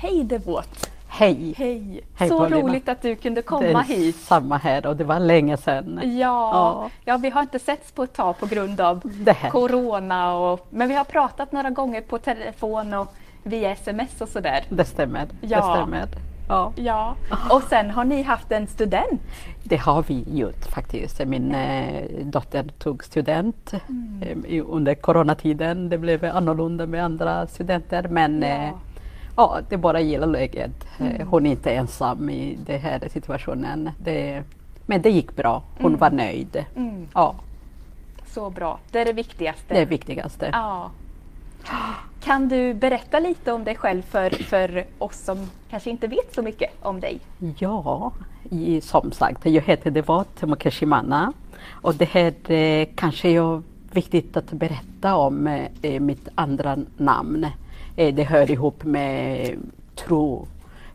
Hej Devot! Hej! Hej! Hej, Så Paulina. roligt att du kunde komma hit. Samma här och det var länge sedan. Ja, Ja. ja, vi har inte setts på ett tag på grund av. Corona, och, men vi har pratat några gånger på telefon och via sms och sådär. Det stämmer. Ja. Det stämmer. Ja. Ja, och sen har ni haft en student. Det har vi gjort faktiskt. Min eh, dotter tog student Mm. eh, under coronatiden. Det blev annorlunda med andra studenter men Ja. eh, ja, det bara gillar läget. Eh, Mm. Hon är inte ensam i den här situationen. Det, men det gick bra. Hon Mm. var nöjd. Mm, Ja, så bra, det är det viktigaste. det är det viktigaste. Ja. Kan du berätta lite om dig själv för, för oss som kanske inte vet så mycket om dig? Ja, i, som sagt, jag heter Devot Mukeshimana och det här eh, kanske är viktigt att berätta om eh, mitt andra namn. Eh, det hör ihop med tro.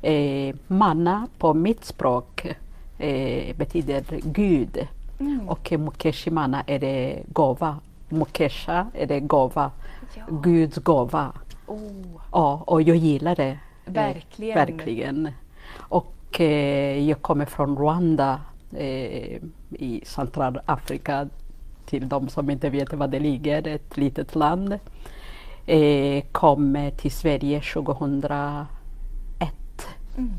Eh, manna på mitt språk eh, betyder Gud Mm. och Mukeshimana är det gåva. Mukesha är det gåva, Ja. Guds gåva. Oh, Ja, och jag gillar det. Verkligen. verkligen. Och eh, jag kommer från Rwanda eh, i Centralafrika. Till de som inte vet var det ligger, ett litet land. Eh, kom till Sverige 2001 mm.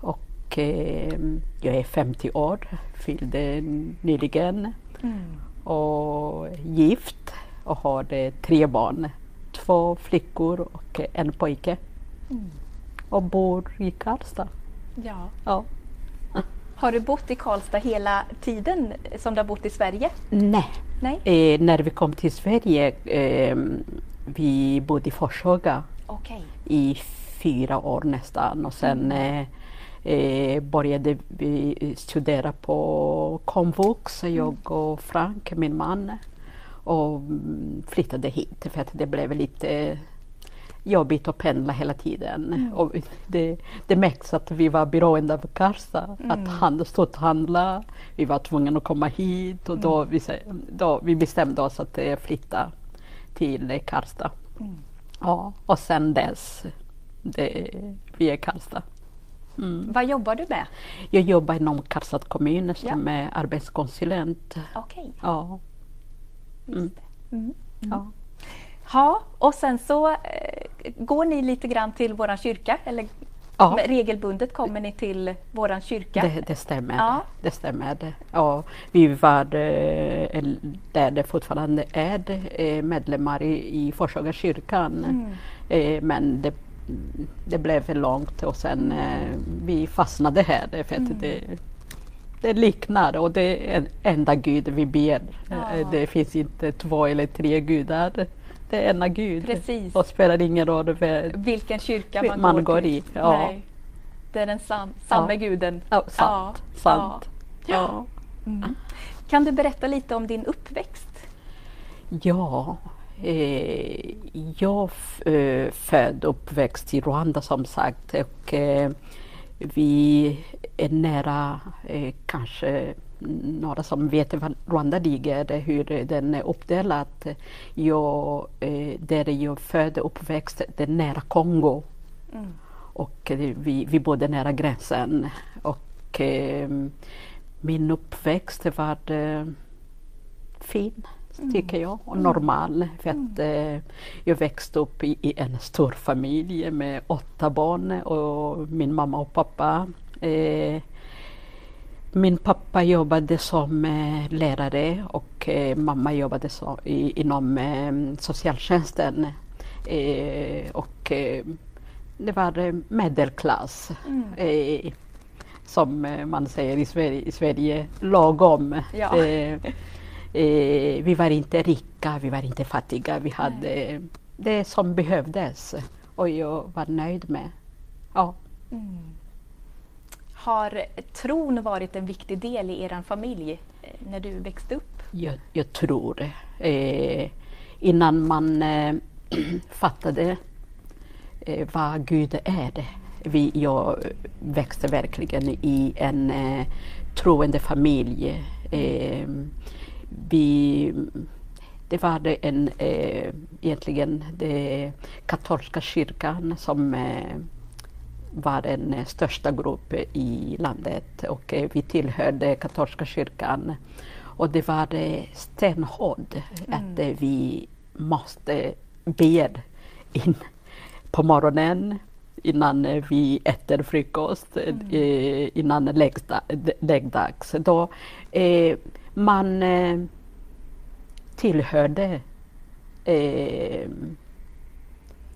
och eh, jag är 50 år, fyllde nyligen Mm. och gift och har eh, tre barn. Två flickor och en pojke. Mm. Och bor i Karlstad. Ja. Ja. Har du bott i Karlstad hela tiden som du har bott i Sverige? Nej. Nej? Eh, när vi kom till Sverige, eh, vi bodde i Forshaga Okej. i fyra år nästan och sen eh, eh, började vi studera på komvux, jag och Frank, min man. Och mm, flyttade hit för att det blev lite jobbigt att pendla hela tiden. Och det, det märks att vi var beroende av Karlstad, att handla, stort handla. Vi var tvungna att komma hit och då, vi, sä- då vi bestämde oss att eh, flytta till Karlstad. Mm. Ja, och sen dess, det, vi är Karlstad. Mm. Vad jobbar du med? Jag jobbar inom Karlstad kommun som Ja. är arbetskonsulent. Okej, Ja, just det. Mm. ja. Ja, och sen så eh, går ni lite grann till våran kyrka eller Ja. regelbundet kommer ni till våran kyrka? Det, det stämmer. Ja. Det stämmer. Ja, vi var eh, där det fortfarande är eh, medlemmar i, i Forshaga kyrkan. Mm. Eh, men det, det blev för långt och sen vi fastnade här för Mm. att det, det liknar och det är en enda gud vi ber. Ja. Det finns inte två eller tre gudar. Det är ena gud. Precis. Och spelar ingen roll för Vilken kyrka man, Man går till. i, ja. Nej. Det är den san, samme Ja. guden. Ja, sant. Ja, sant. Ja. Mm. Kan du berätta lite om din uppväxt? Ja, eh, jag eh, född och uppväxt i Rwanda som sagt och eh, vi är nära eh, kanske några som vet var Rwanda ligger, hur den är uppdelad. Jag, eh, där är jag född och uppväxt, det är nära Kongo Mm. och eh, vi, vi bodde nära gränsen. Och eh, min uppväxt var fin, tycker jag, och normal. För att eh, jag växte upp i, i en stor familj med åtta barn och min mamma och pappa. Eh, min pappa jobbade som eh, lärare och eh, mamma jobbade så, i, inom eh, socialtjänsten. Och det var medelklass. Mm. Som man säger i Sverige, i Sverige lagom. Ja. Vi var inte rika, vi var inte fattiga. Vi hade det som behövdes och jag var nöjd med. Ja, Mm. Har tron varit en viktig del i er familj eh, när du växte upp? jag, jag tror det. Eh, innan man eh, fattade eh, vad Gud är. Vi, jag växte verkligen i en eh, troende familj. Eh, vi, det var en, eh, egentligen den katolska kyrkan som eh, var den största gruppen i landet och vi tillhörde katolska kyrkan. Och det var stenhårt att eh, vi måste be in på morgonen innan vi äter frukost, eh, innan läggda, läggdags. Då eh, man eh, tillhörde eh,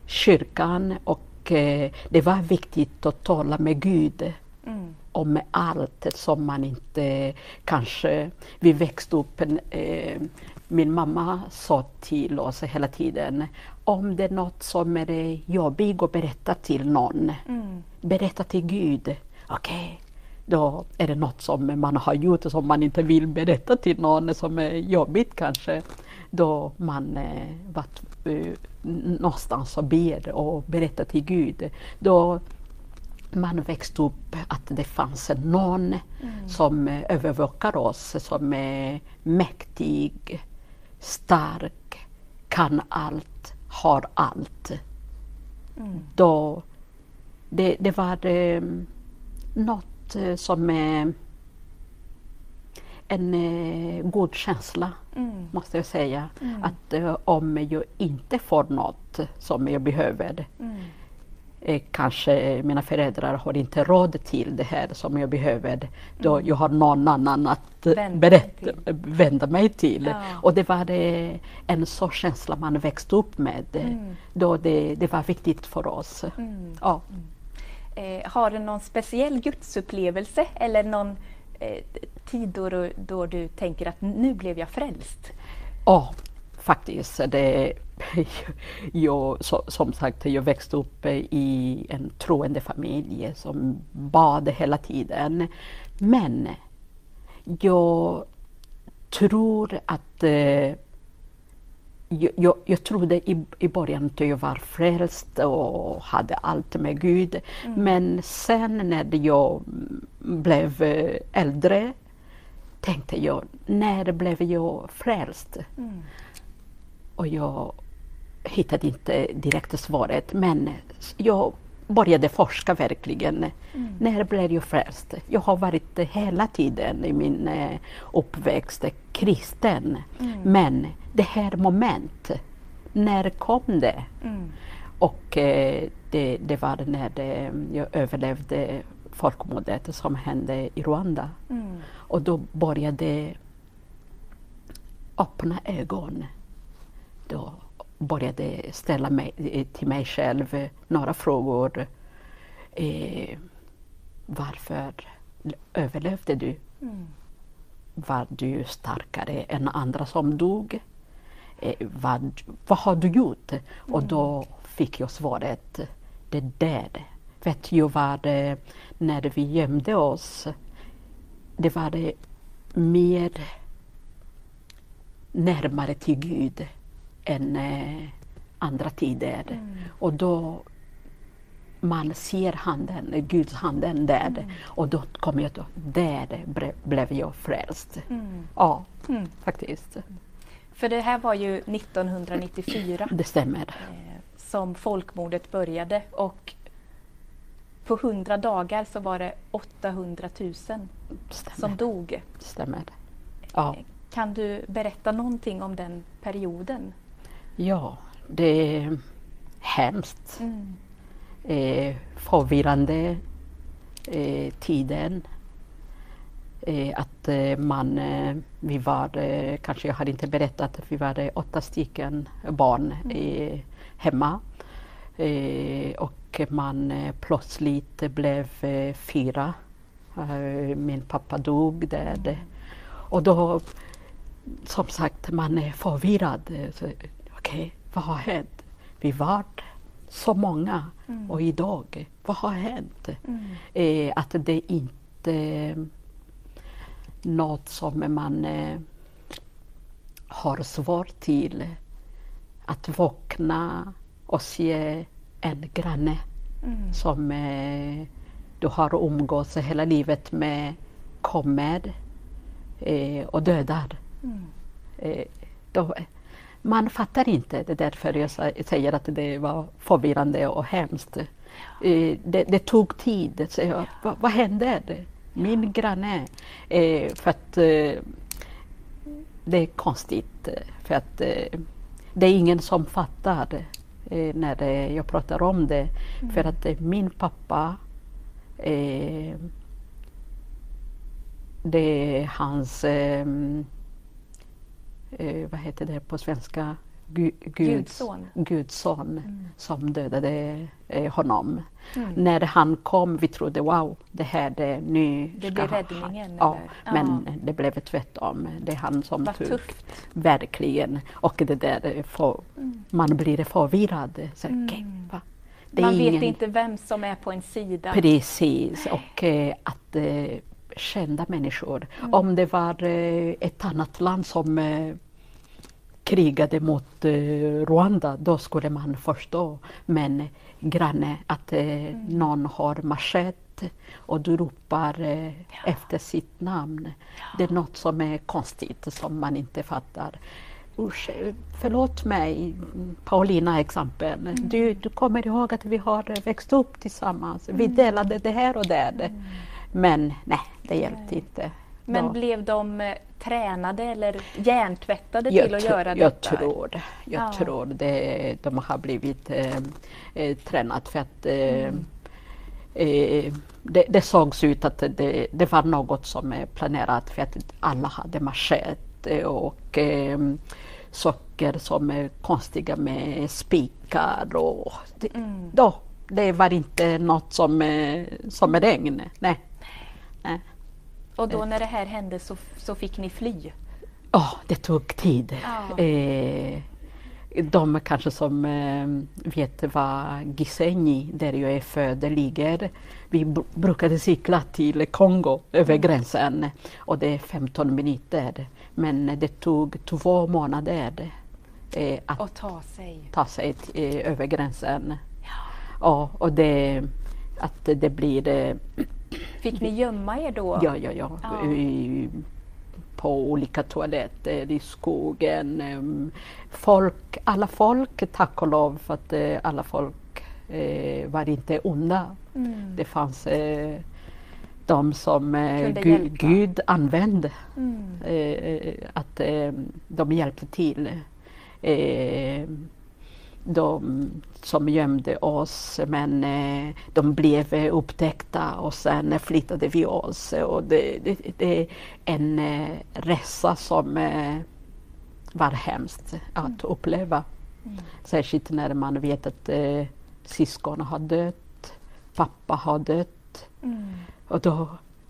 kyrkan och eh, det var viktigt att tala med Gud Mm. om allt som man inte kanske... Vi växte upp, eh, min mamma sa till oss hela tiden om det är något som är jobbigt att berätta till någon, Mm. berätta till Gud. Okej, då är det något som man har gjort som man inte vill berätta till någon som är jobbigt kanske. Då man eh, varit eh, någonstans och ber och berättar till Gud. Då man växte upp att det fanns någon som eh, övervakar oss, som är mäktig, stark, kan allt, har allt. Mm. Då, det, det var eh, något eh, som är en eh, god känsla, Mm. måste jag säga. Mm. Att eh, om jag inte får något som jag behöver, Mm. eh, kanske mina föräldrar har inte råd till det här som jag behöver, då jag har någon annan att eh, Vända berätta, mig vända mig till. Ja. Och det var eh, en sån känsla man växte upp med. Mm. Då det, det var viktigt för oss. Mm. Ja. Eh, har du någon speciell gudsupplevelse eller någon eh, Eh, tid då du, då du tänker att nu blev jag frälst? Ja, faktiskt. Det, jag, som sagt, jag växte upp i en troende familj som bad hela tiden. Men jag tror att eh, jag, jag, jag trodde i, i början att jag var frälst och hade allt med Gud. Men sen när jag blev äldre tänkte jag, när blev jag frälst? Mm. Och jag hittade inte direkt svaret, men jag började forska verkligen. När blev jag frälst? Jag har varit hela tiden i min eh, uppväxt kristen. Men det här moment, när kom det? Mm. Och eh, det, det var när det, jag överlevde folkmordet som hände i Rwanda. Mm. Och då började öppna ögon. Då började ställa mig, eh, till mig själv några frågor. Eh, varför överlevde du? Mm. Var du starkare än andra som dog? Eh, vad, vad har du gjort? Och då fick jag svaret, det där. Vet jag var det, när vi gömde oss, det var det mer närmare till Gud än eh, andra tider. Mm. Och då man ser handen, Guds handen där. Och då kom jag då, där blev jag frälst. Mm. Ja, Mm. faktiskt. För det här var ju 1994 Det stämmer. eh, som folkmordet började och på 100 dagar så var det 800 000 som Stämmer. dog. stämmer. Ja. Kan du berätta någonting om den perioden? ja, det är hemskt. Mm. eh, förvirrande eh, tiden. Eh, att eh, man, eh, vi var, kanske jag hade inte berättat, att vi var åtta stycken barn eh, hemma. Och man plötsligt blev fyra. Min pappa dog där. Och då, som sagt, man är förvirrad. Okej, vad har hänt? Vi var så många Mm. och idag, vad har hänt? Mm. Att det inte något som man eh, har svårt till att vakna och se en granne Mm. som eh, du har umgåtts hela livet med kommer eh, och dödar. Mm. Eh, då, man fattar inte, det är därför jag sä- säger att det var förvirrande och hemskt. Det, det, tog tid. Så jag, vad, vad hände? Min granne. Eh, för att eh, det är konstigt. För att eh, det är ingen som fattar eh, när jag pratar om det. Mm. För att eh, min pappa det är hans, eh, vad heter det på svenska, Gud, Gudson, Gudson mm. som dödade eh, honom. Mm. När han kom vi trodde wow, det här det nu Det blir räddningen? Ja, men det blev tvärtom. Det är han som Vad tog. Verkligen. Och det där, för, mm. man blir förvirrad. Så, mm. okay, man vet inte vem som är på en sida. Precis, och eh, att eh, kända människor. Mm. Om det var eh, ett annat land som eh, krigade mot eh, Rwanda, då skulle man förstå. Men granne, att mm. någon har machete och du ropar ja. efter sitt namn. Ja. Det är något som är konstigt som man inte fattar. Usch, förlåt mig, Paulina exempel. Mm. Du, du kommer ihåg att vi har växt upp tillsammans. Vi mm. delade det här och det. Mm. Men nej, det hjälpte inte. Men Då. blev de eh, tränade eller hjärntvättade jag till att göra jag detta? Tror, jag ja. tror det. De har blivit eh, eh, tränade för att eh, mm. eh, det, det sågs ut att det, det var något som planerat för att alla hade machete och eh, socker som är konstiga med spikar och det, mm. då, det var inte något som, som regn. Nej. Nej. Och då när det här hände så, så fick ni fly? Ja, oh, det tog tid. Ja. Eh, de kanske som eh, vet vad Gisenyi, där jag är född, ligger. Vi brukade cykla till Kongo över mm. gränsen och det är 15 minuter. Men det tog två månader eh, att ta sig, ta sig eh, över gränsen. Ja. ja. och det, att det blir eh, Fick ni gömma er då? Ja, ja, ja. ja. I, på olika toaletter i skogen. Folk, alla folk, tack och lov, för att eh, alla folk eh, var inte onda. Mm. Det fanns eh, de som eh, Gud, Gud, använde. Mm. Eh, att eh, de hjälpte till de som gömde oss men eh, de blev upptäckta och sen flyttade vi oss. Och det, det, det är en eh, resa som eh, var hemskt att mm. uppleva. Mm. Särskilt när man vet att eh, syskon har dött, pappa har dött. Mm. Och då,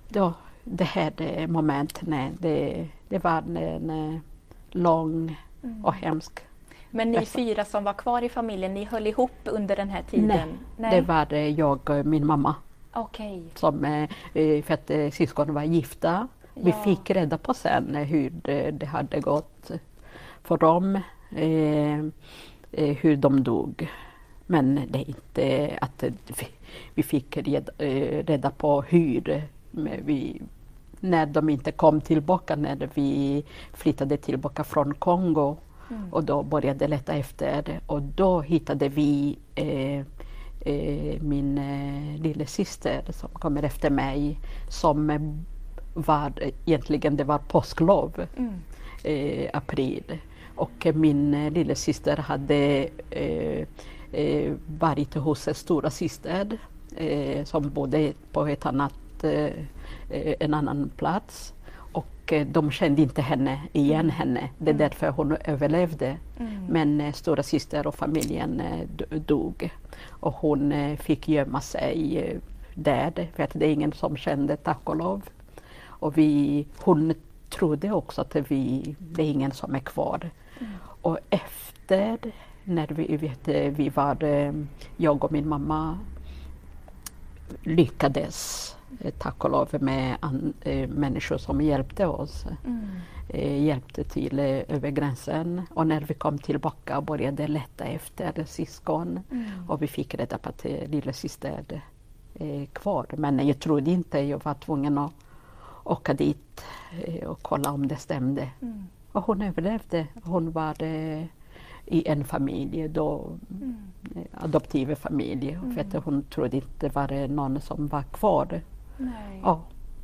då, det här det momentet, det, det var en, en lång och hemsk men ni fyra som var kvar i familjen, ni höll ihop under den här tiden? Nej, Nej. det var jag och min mamma. Okay. Som, eh, eh, för att eh, syskonen var gifta. Ja. Vi fick reda på sen hur det, det hade gått för dem, hur de dog. Men det är inte att vi fick reda, reda på hur vi, när de inte kom tillbaka, när vi flyttade tillbaka från Kongo Mm. Och då började leta efter och då hittade vi eh, eh, min eh, lilla syster som kommer efter mig som var egentligen det var påsklov, mm. eh, april. Och min eh, lilla syster hade eh, eh, varit hos stora syster som bodde på ett annat, en annan plats. Och eh, de kände inte henne, igen mm. henne. Det är mm. därför hon överlevde. Mm. Men eh, stora syster och familjen eh, dog. Och hon fick gömma sig där, för att det är ingen som kände, tack och lov. Och vi, hon trodde också att vi, det är ingen som är kvar. Mm. Och efter, när vi, vet, vi var, jag och min mamma lyckades Eh, tack och lov med an, äh, människor som hjälpte oss. Mm. Äh, hjälpte till över gränsen och när vi kom tillbaka började leta efter syskon mm. och vi fick reda på att äh, lilla syster är kvar. Men jag trodde inte, jag var tvungen att åka dit och kolla om det stämde. Mm. Och hon överlevde. Hon var i en familj, då, Mm. eh, adoptiv familj. För att hon trodde inte det var någon som var kvar. Nej. Ja,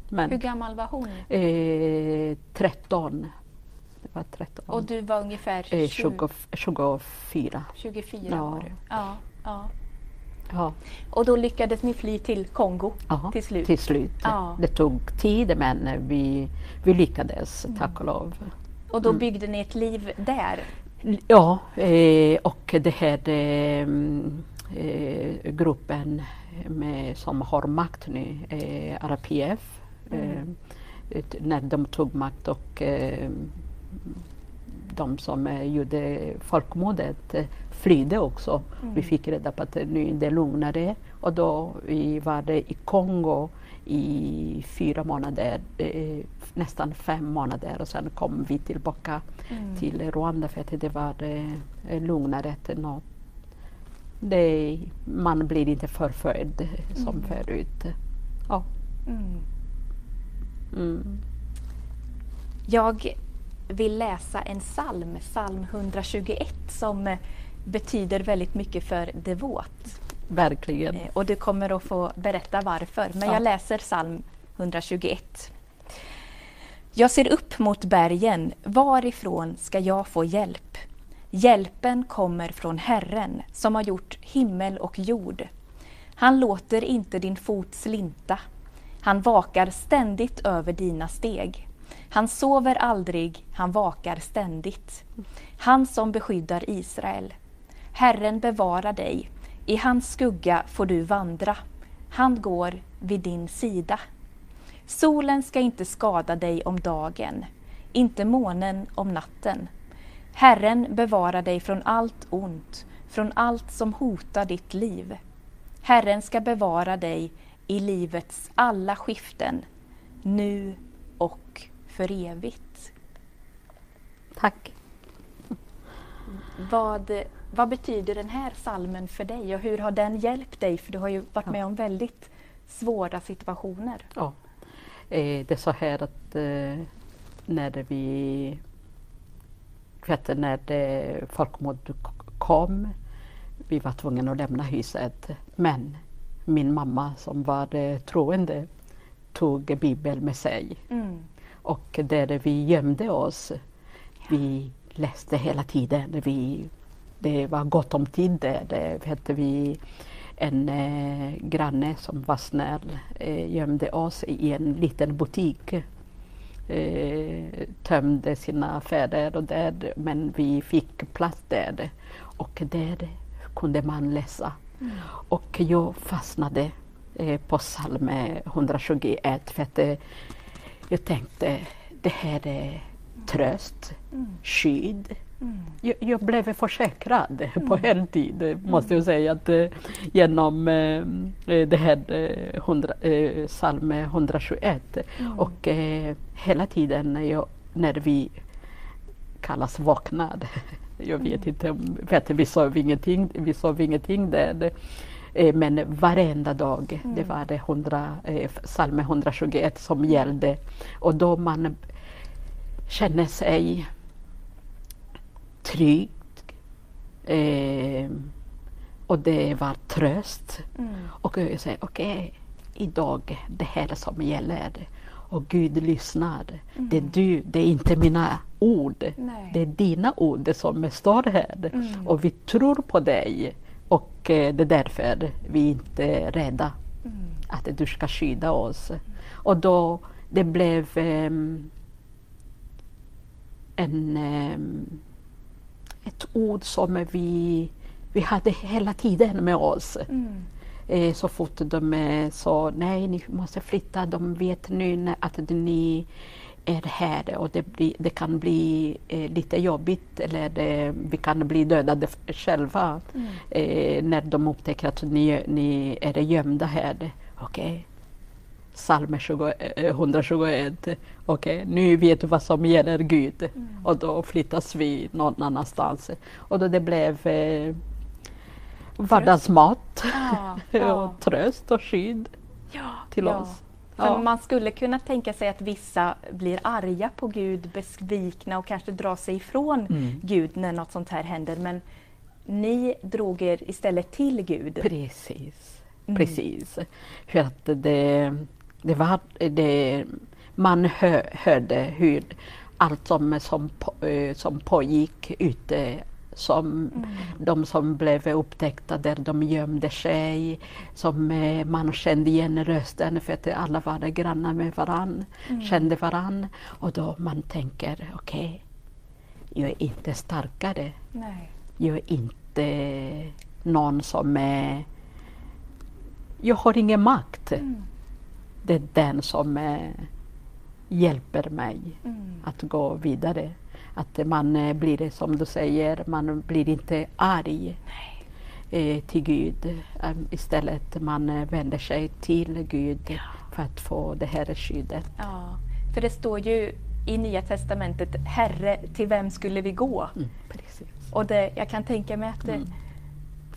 men Hur gammal var hon? eh, 13. Det var 13. Och du var ungefär eh, 20, 20, 24. 24 Ja. var du? Ja, ja. Ja, Och då lyckades ni fly till Kongo ja, till slut? till slut. Ja. Det tog tid men vi, vi lyckades, Mm. tack och lov. Och då byggde ni ett liv där? Ja, eh, och det här eh, eh, gruppen med, som har makt nu, eh, RPF, eh, ett- när de tog makt och eh, de som eh, gjorde folkmordet eh, flydde också. Vi fick reda på att det nu det är lugnare. Och då vi var det i Kongo i fyra månader, eh, nästan fem månader. Och sen kom vi tillbaka till Rwanda för att det var eh, lugnare. Att nå, det, man blir inte förföljd som förut. Ja. Mm. Mm. Jag vill läsa en psalm, psalm 121, som betyder väldigt mycket för devot. Verkligen. Eh, Och du kommer att få berätta varför. Men Ja. jag läser psalm 121. Jag ser upp mot bergen, varifrån ska jag få hjälp? Hjälpen kommer från Herren som har gjort himmel och jord. Han låter inte din fot slinta. Han vakar ständigt över dina steg. Han sover aldrig, han vakar ständigt. Han som beskyddar Israel. Herren bevarar dig. I hans skugga får du vandra. Han går vid din sida. Solen ska inte skada dig om dagen, inte månen om natten. Herren bevarar dig från allt ont, från allt som hotar ditt liv. Herren ska bevara dig i livets alla skiften, nu och för evigt. Tack. Vad, vad betyder den här salmen för dig och hur har den hjälpt dig? För du har ju varit Ja. med om väldigt svåra situationer. Ja. Eh, det är så här att eh, när vi att när det folkmordet k- kom, vi var tvungna att lämna huset. Men min mamma som var troende tog Bibeln med sig. Mm. Och där vi gömde oss, vi läste hela tiden. Vi, det var gott om tid där. Det hette vi en eh, granne som var snäll eh, gömde oss i en liten butik. Eh, tömde sina affärer och där, men vi fick plats där. Och där kunde man läsa. Och jag fastnade eh, på psalm 121 för att eh, jag tänkte det här är tröst, skydd. Jag, jag blev försäkrad på heltid måste jag säga att eh, genom eh, det här eh, 100, eh, psalm 121 och eh, hela tiden när, jag, när vi kallas vaknad. Jag vet inte, om- för att vi sov ingenting, vi sov ingenting där. Eh, Men varenda dag, det var det 100, eh, psalm 121 som gällde. Och då man känner sig trygg. Eh, och det var tröst. Mm. Och jag säger okej, idag det här som gäller. Och Gud lyssnar. Det är du, det är inte mina ord. Nej. Det är dina ord som står här. Mm. Och vi tror på dig. Och eh, det är därför vi inte är rädda Mm. att du ska skydda oss. Och då det blev ehm, en, ehm, ett ord som vi, vi hade hela tiden med oss. Mm. Eh, så fort de eh, sa nej, ni måste flytta, de vet nu att ni är här och det, blir, det kan bli eh, lite jobbigt eller det, vi kan bli dödade själva Mm. eh, när de upptäcker att ni, ni är gömda här. Okej, psalm 20 eh, 121. Okej, nu vet du vad som gäller Gud. Och då flyttas vi någon annanstans. Och då det blev eh, vardagsmat Ja, ja. och tröst och skydd Ja, till oss. För. Man skulle kunna tänka sig att vissa blir arga på Gud, besvikna och kanske drar sig ifrån Mm. Gud när något sånt här händer. Men ni drog er istället till Gud. Precis, Mm. precis. För att det, det var, det, man hö, hörde hur allt som, som, eh, som pågick ute som Mm. de som blev upptäckta där de gömde sig, som eh, man kände igen rösten för att alla var grannar med varann, Mm. kände varann. Och då man tänker, okej, jag är inte starkare Nej. jag är inte någon som är... Jag har ingen makt. Mm. Det är den som eh, hjälper mig Mm. att gå vidare. Att man eh, blir, som du säger, man blir inte arg eh, till Gud. Eh, istället man eh, vänder sig till Gud för att få det här skyddet. Ja, för det står ju i Nya Testamentet, Herre, till vem skulle vi gå? Mm. Och det, jag kan tänka mig att det,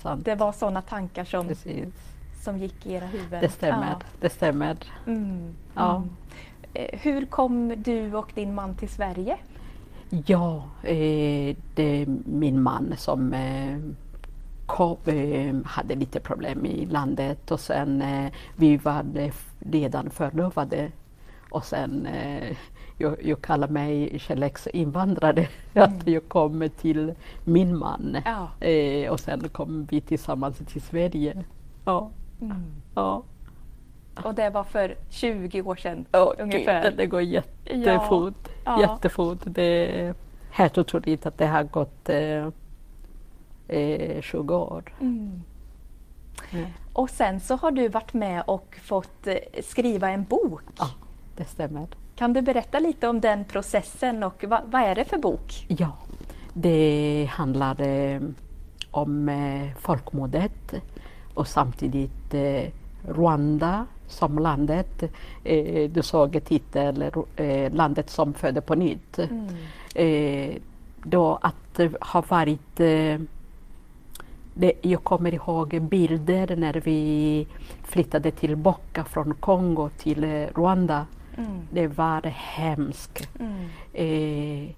Mm. Det var sådana tankar som, Precis. Som gick i era huvuden. Det stämmer. Det stämmer. Ja. Mm. Ja. Mm. Eh, Hur kom du och din man till Sverige? Ja, eh, det är min man som eh, kom, eh, hade lite problem i landet och sen vi var redan förlovade och sen jag, jag kallar mig kärleksinvandrare, att jag kom till min man Ja. och sen kom vi tillsammans till Sverige. Ja, ja. Och det var för 20 år sedan Ja, ungefär. Det, det går jättefort. Ja. jättefort. Det är helt otroligt att det har gått eh, eh, 20 år. Mm. Ja. Och sen så har du varit med och fått eh, skriva en bok. Ja, det stämmer. Kan du berätta lite om den processen och vad, vad är det för bok? Ja, det handlar eh, om eh, folkmordet och samtidigt eh, Rwanda som landet. Eh, du såg titeln eh, Landet som födde på nytt. eh, då att det har varit eh, det, jag kommer ihåg bilder när vi flyttade tillbaka från Kongo till eh, Rwanda. Mm. Det var hemskt. Mm. Eh,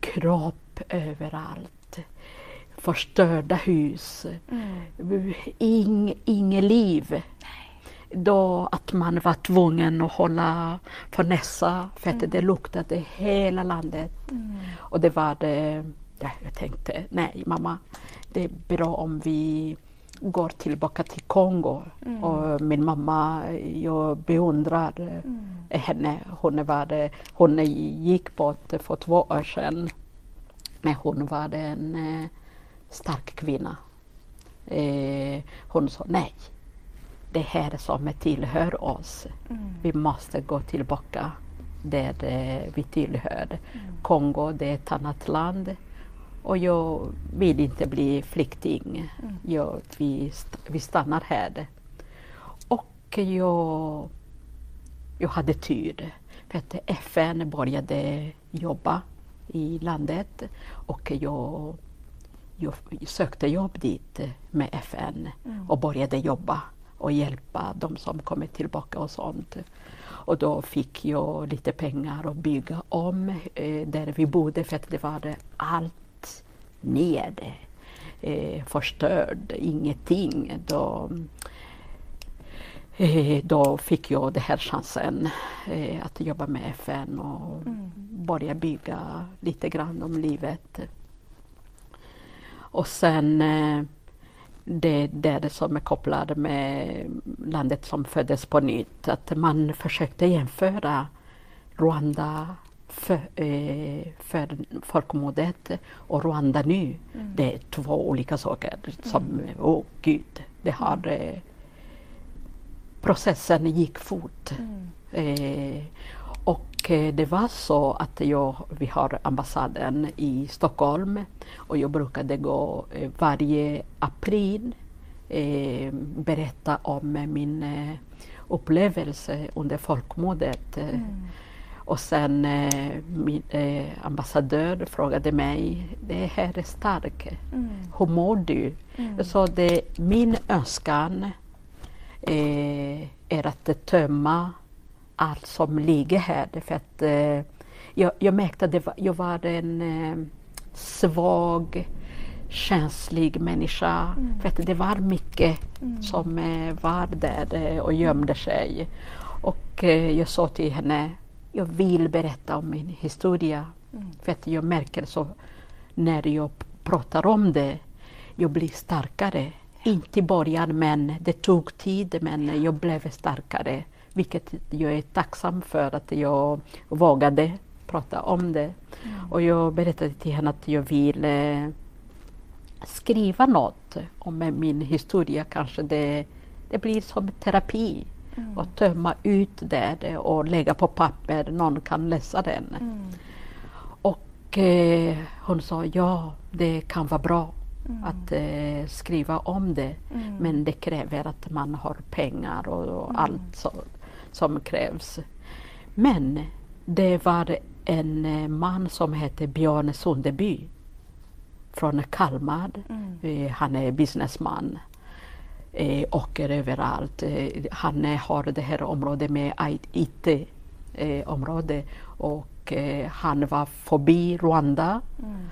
kropp överallt. Förstörda hus. Mm. Ing, inget liv. Då att man var tvungen att hålla för näsa för att det luktade hela landet. Mm. Och det var det, ja, jag tänkte, nej mamma, det är bra om vi går tillbaka till Kongo. Mm. Och min mamma, jag beundrar Mm. henne. Hon, var, hon gick bort för två år sedan. Men hon var en eh, stark kvinna. Eh, hon sa nej, det här som tillhör oss. Mm. Vi måste gå tillbaka där eh, vi tillhör. Kongo det är ett annat land och jag vill inte bli flykting. Jag, vi, st- vi stannar här. Och jag, jag hade tur för att FN började jobba i landet och jag sökte jobb dit med FN och började jobba och hjälpa de som kommer tillbaka och sånt. Och då fick jag lite pengar att bygga om eh, där vi bodde för att det var allt nere. Eh, förstörd, ingenting. Då, eh, då fick jag den här chansen eh, att jobba med FN och börja bygga lite grann om livet. Och sen eh, det, det är det som är kopplat med landet som föddes på nytt. Att man försökte jämföra Rwanda för, eh, för folkmordet och Rwanda nu. Det är två olika saker. Som, åh gud, det har eh, processen gick fort. Eh, och eh, det var så att jag, vi har ambassaden i Stockholm och jag brukade gå eh, varje april eh, berätta om min eh, upplevelse under folkmordet. Eh, Och sen eh, min eh, ambassadör frågade mig, det här är starkt, hur mår du? Jag sa, det, min önskan eh, är att tömma allt som ligger här. För att, eh, jag, jag märkte att det var, jag var en eh, svag, känslig människa. Mm. För att det var mycket mm. som eh, var där eh, och gömde sig. Och eh, jag sa till henne, jag vill berätta om min historia. Mm. För att jag märker så när jag pratar om det, jag blir starkare. Inte i början men det tog tid men jag blev starkare. Vilket jag är tacksam för att jag vågade prata om det. Mm. Och jag berättade till henne att jag vill eh, skriva något om min historia. Kanske det, det blir som terapi. Mm. Och tömma ut det och lägga på papper, någon kan läsa den. Mm. Och eh, hon sa ja, det kan vara bra mm. att eh, skriva om det. Mm. Men det kräver att man har pengar och, och mm. allt så, som krävs. Men det var en eh, man som hette Björn Sundeby från Kalmar. Mm. Eh, han är businessman. Eh, åker överallt. Eh, han har det här området med IT-område och han var förbi Rwanda mm.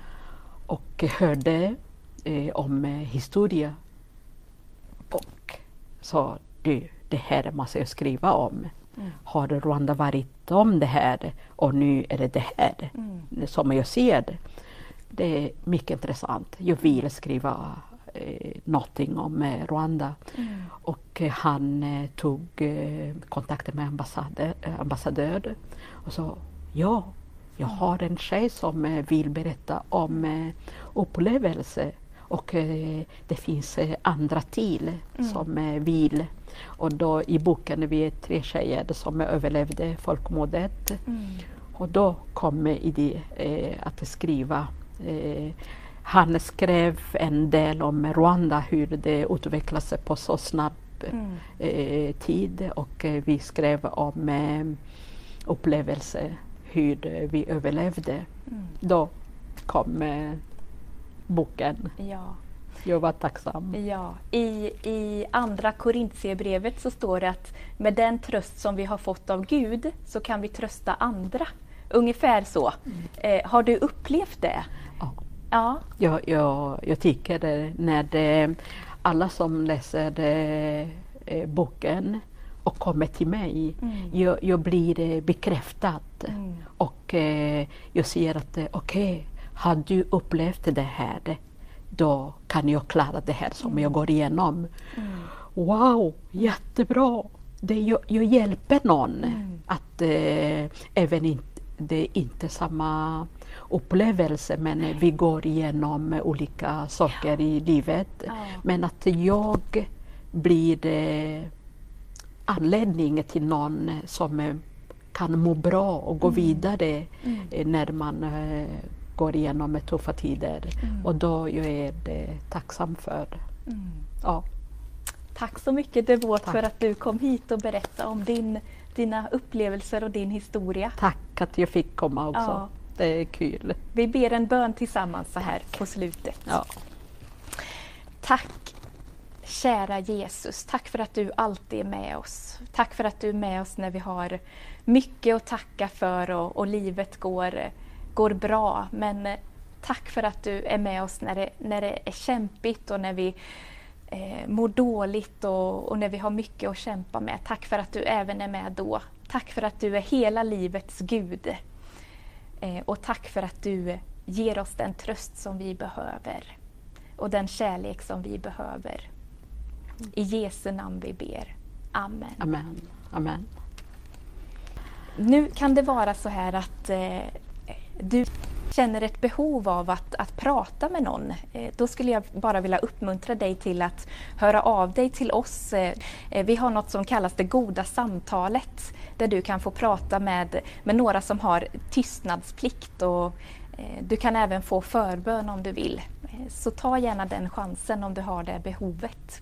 och hörde om historia. Och sa du, det här måste jag skriva om. Mm. Har Rwanda varit om det här och nu är det det här mm. som jag ser det. Det är mycket intressant. Jag vill skriva eh, någonting om eh, Rwanda. Mm. Och eh, han eh, tog eh, kontakt med ambassadör, eh, ambassadör och sa ja, jag mm. har en tjej som eh, vill berätta om eh, upplevelse och eh, det finns eh, andra till mm. som eh, vill. Och då i boken vi är tre tjejer som överlevde folkmordet. Mm. Och då kom idén att skriva han skrev en del om Rwanda, hur det utvecklade sig på så snabb mm. eh, tid och eh, vi skrev om eh, upplevelser, hur vi överlevde. Mm. Då kom boken. Ja. Jag var tacksam. Ja. I, I andra Korintierbrevet så står det att med den tröst som vi har fått av Gud så kan vi trösta andra. Ungefär så. Mm. Eh, har du upplevt det? Ja. ja. Jag, jag, jag tycker det, när det, alla som läser det, eh, boken och kommer till mig, mm. jag, jag, blir eh, bekräftad. Mm. Och eh, jag ser att okej, okay, har du upplevt det här, då kan jag klara det här som jag går igenom. Mm. Wow, jättebra! Det, jag, jag hjälper någon mm. att eh, även inte det är inte samma upplevelse men Nej. vi går igenom olika saker ja. i livet. Ja. Men att jag blir eh, anledning till någon som kan må bra och gå mm. vidare mm. när man eh, går igenom tuffa tider mm. och då jag är det tacksam för. Mm. Ja. Tack så mycket Devot för att du kom hit och berättade om din, dina upplevelser och din historia. Tack att jag fick komma också. Ja. Det är kul. Vi ber en bön tillsammans så här Tack. på slutet. Ja. Tack kära Jesus. Tack för att du alltid är med oss. Tack för att du är med oss när vi har mycket att tacka för och, och livet går går bra. Men eh, tack för att du är med oss när det, när det är kämpigt och när vi eh, mår dåligt och, och, när vi har mycket att kämpa med. Tack för att du även är med då. Tack för att du är hela livets Gud. Eh, och tack för att du ger oss den tröst som vi behöver och den kärlek som vi behöver. I Jesu namn vi ber. Amen. Amen. Amen. Nu kan det vara så här att eh, du känner ett behov av att, att prata med någon, eh, då skulle jag bara vilja uppmuntra dig till att höra av dig till oss. Eh, eh, vi har något som kallas det goda samtalet där du kan få prata med, med några som har tystnadsplikt och du kan även få förbön om du vill. Så ta gärna den chansen om du har det behovet.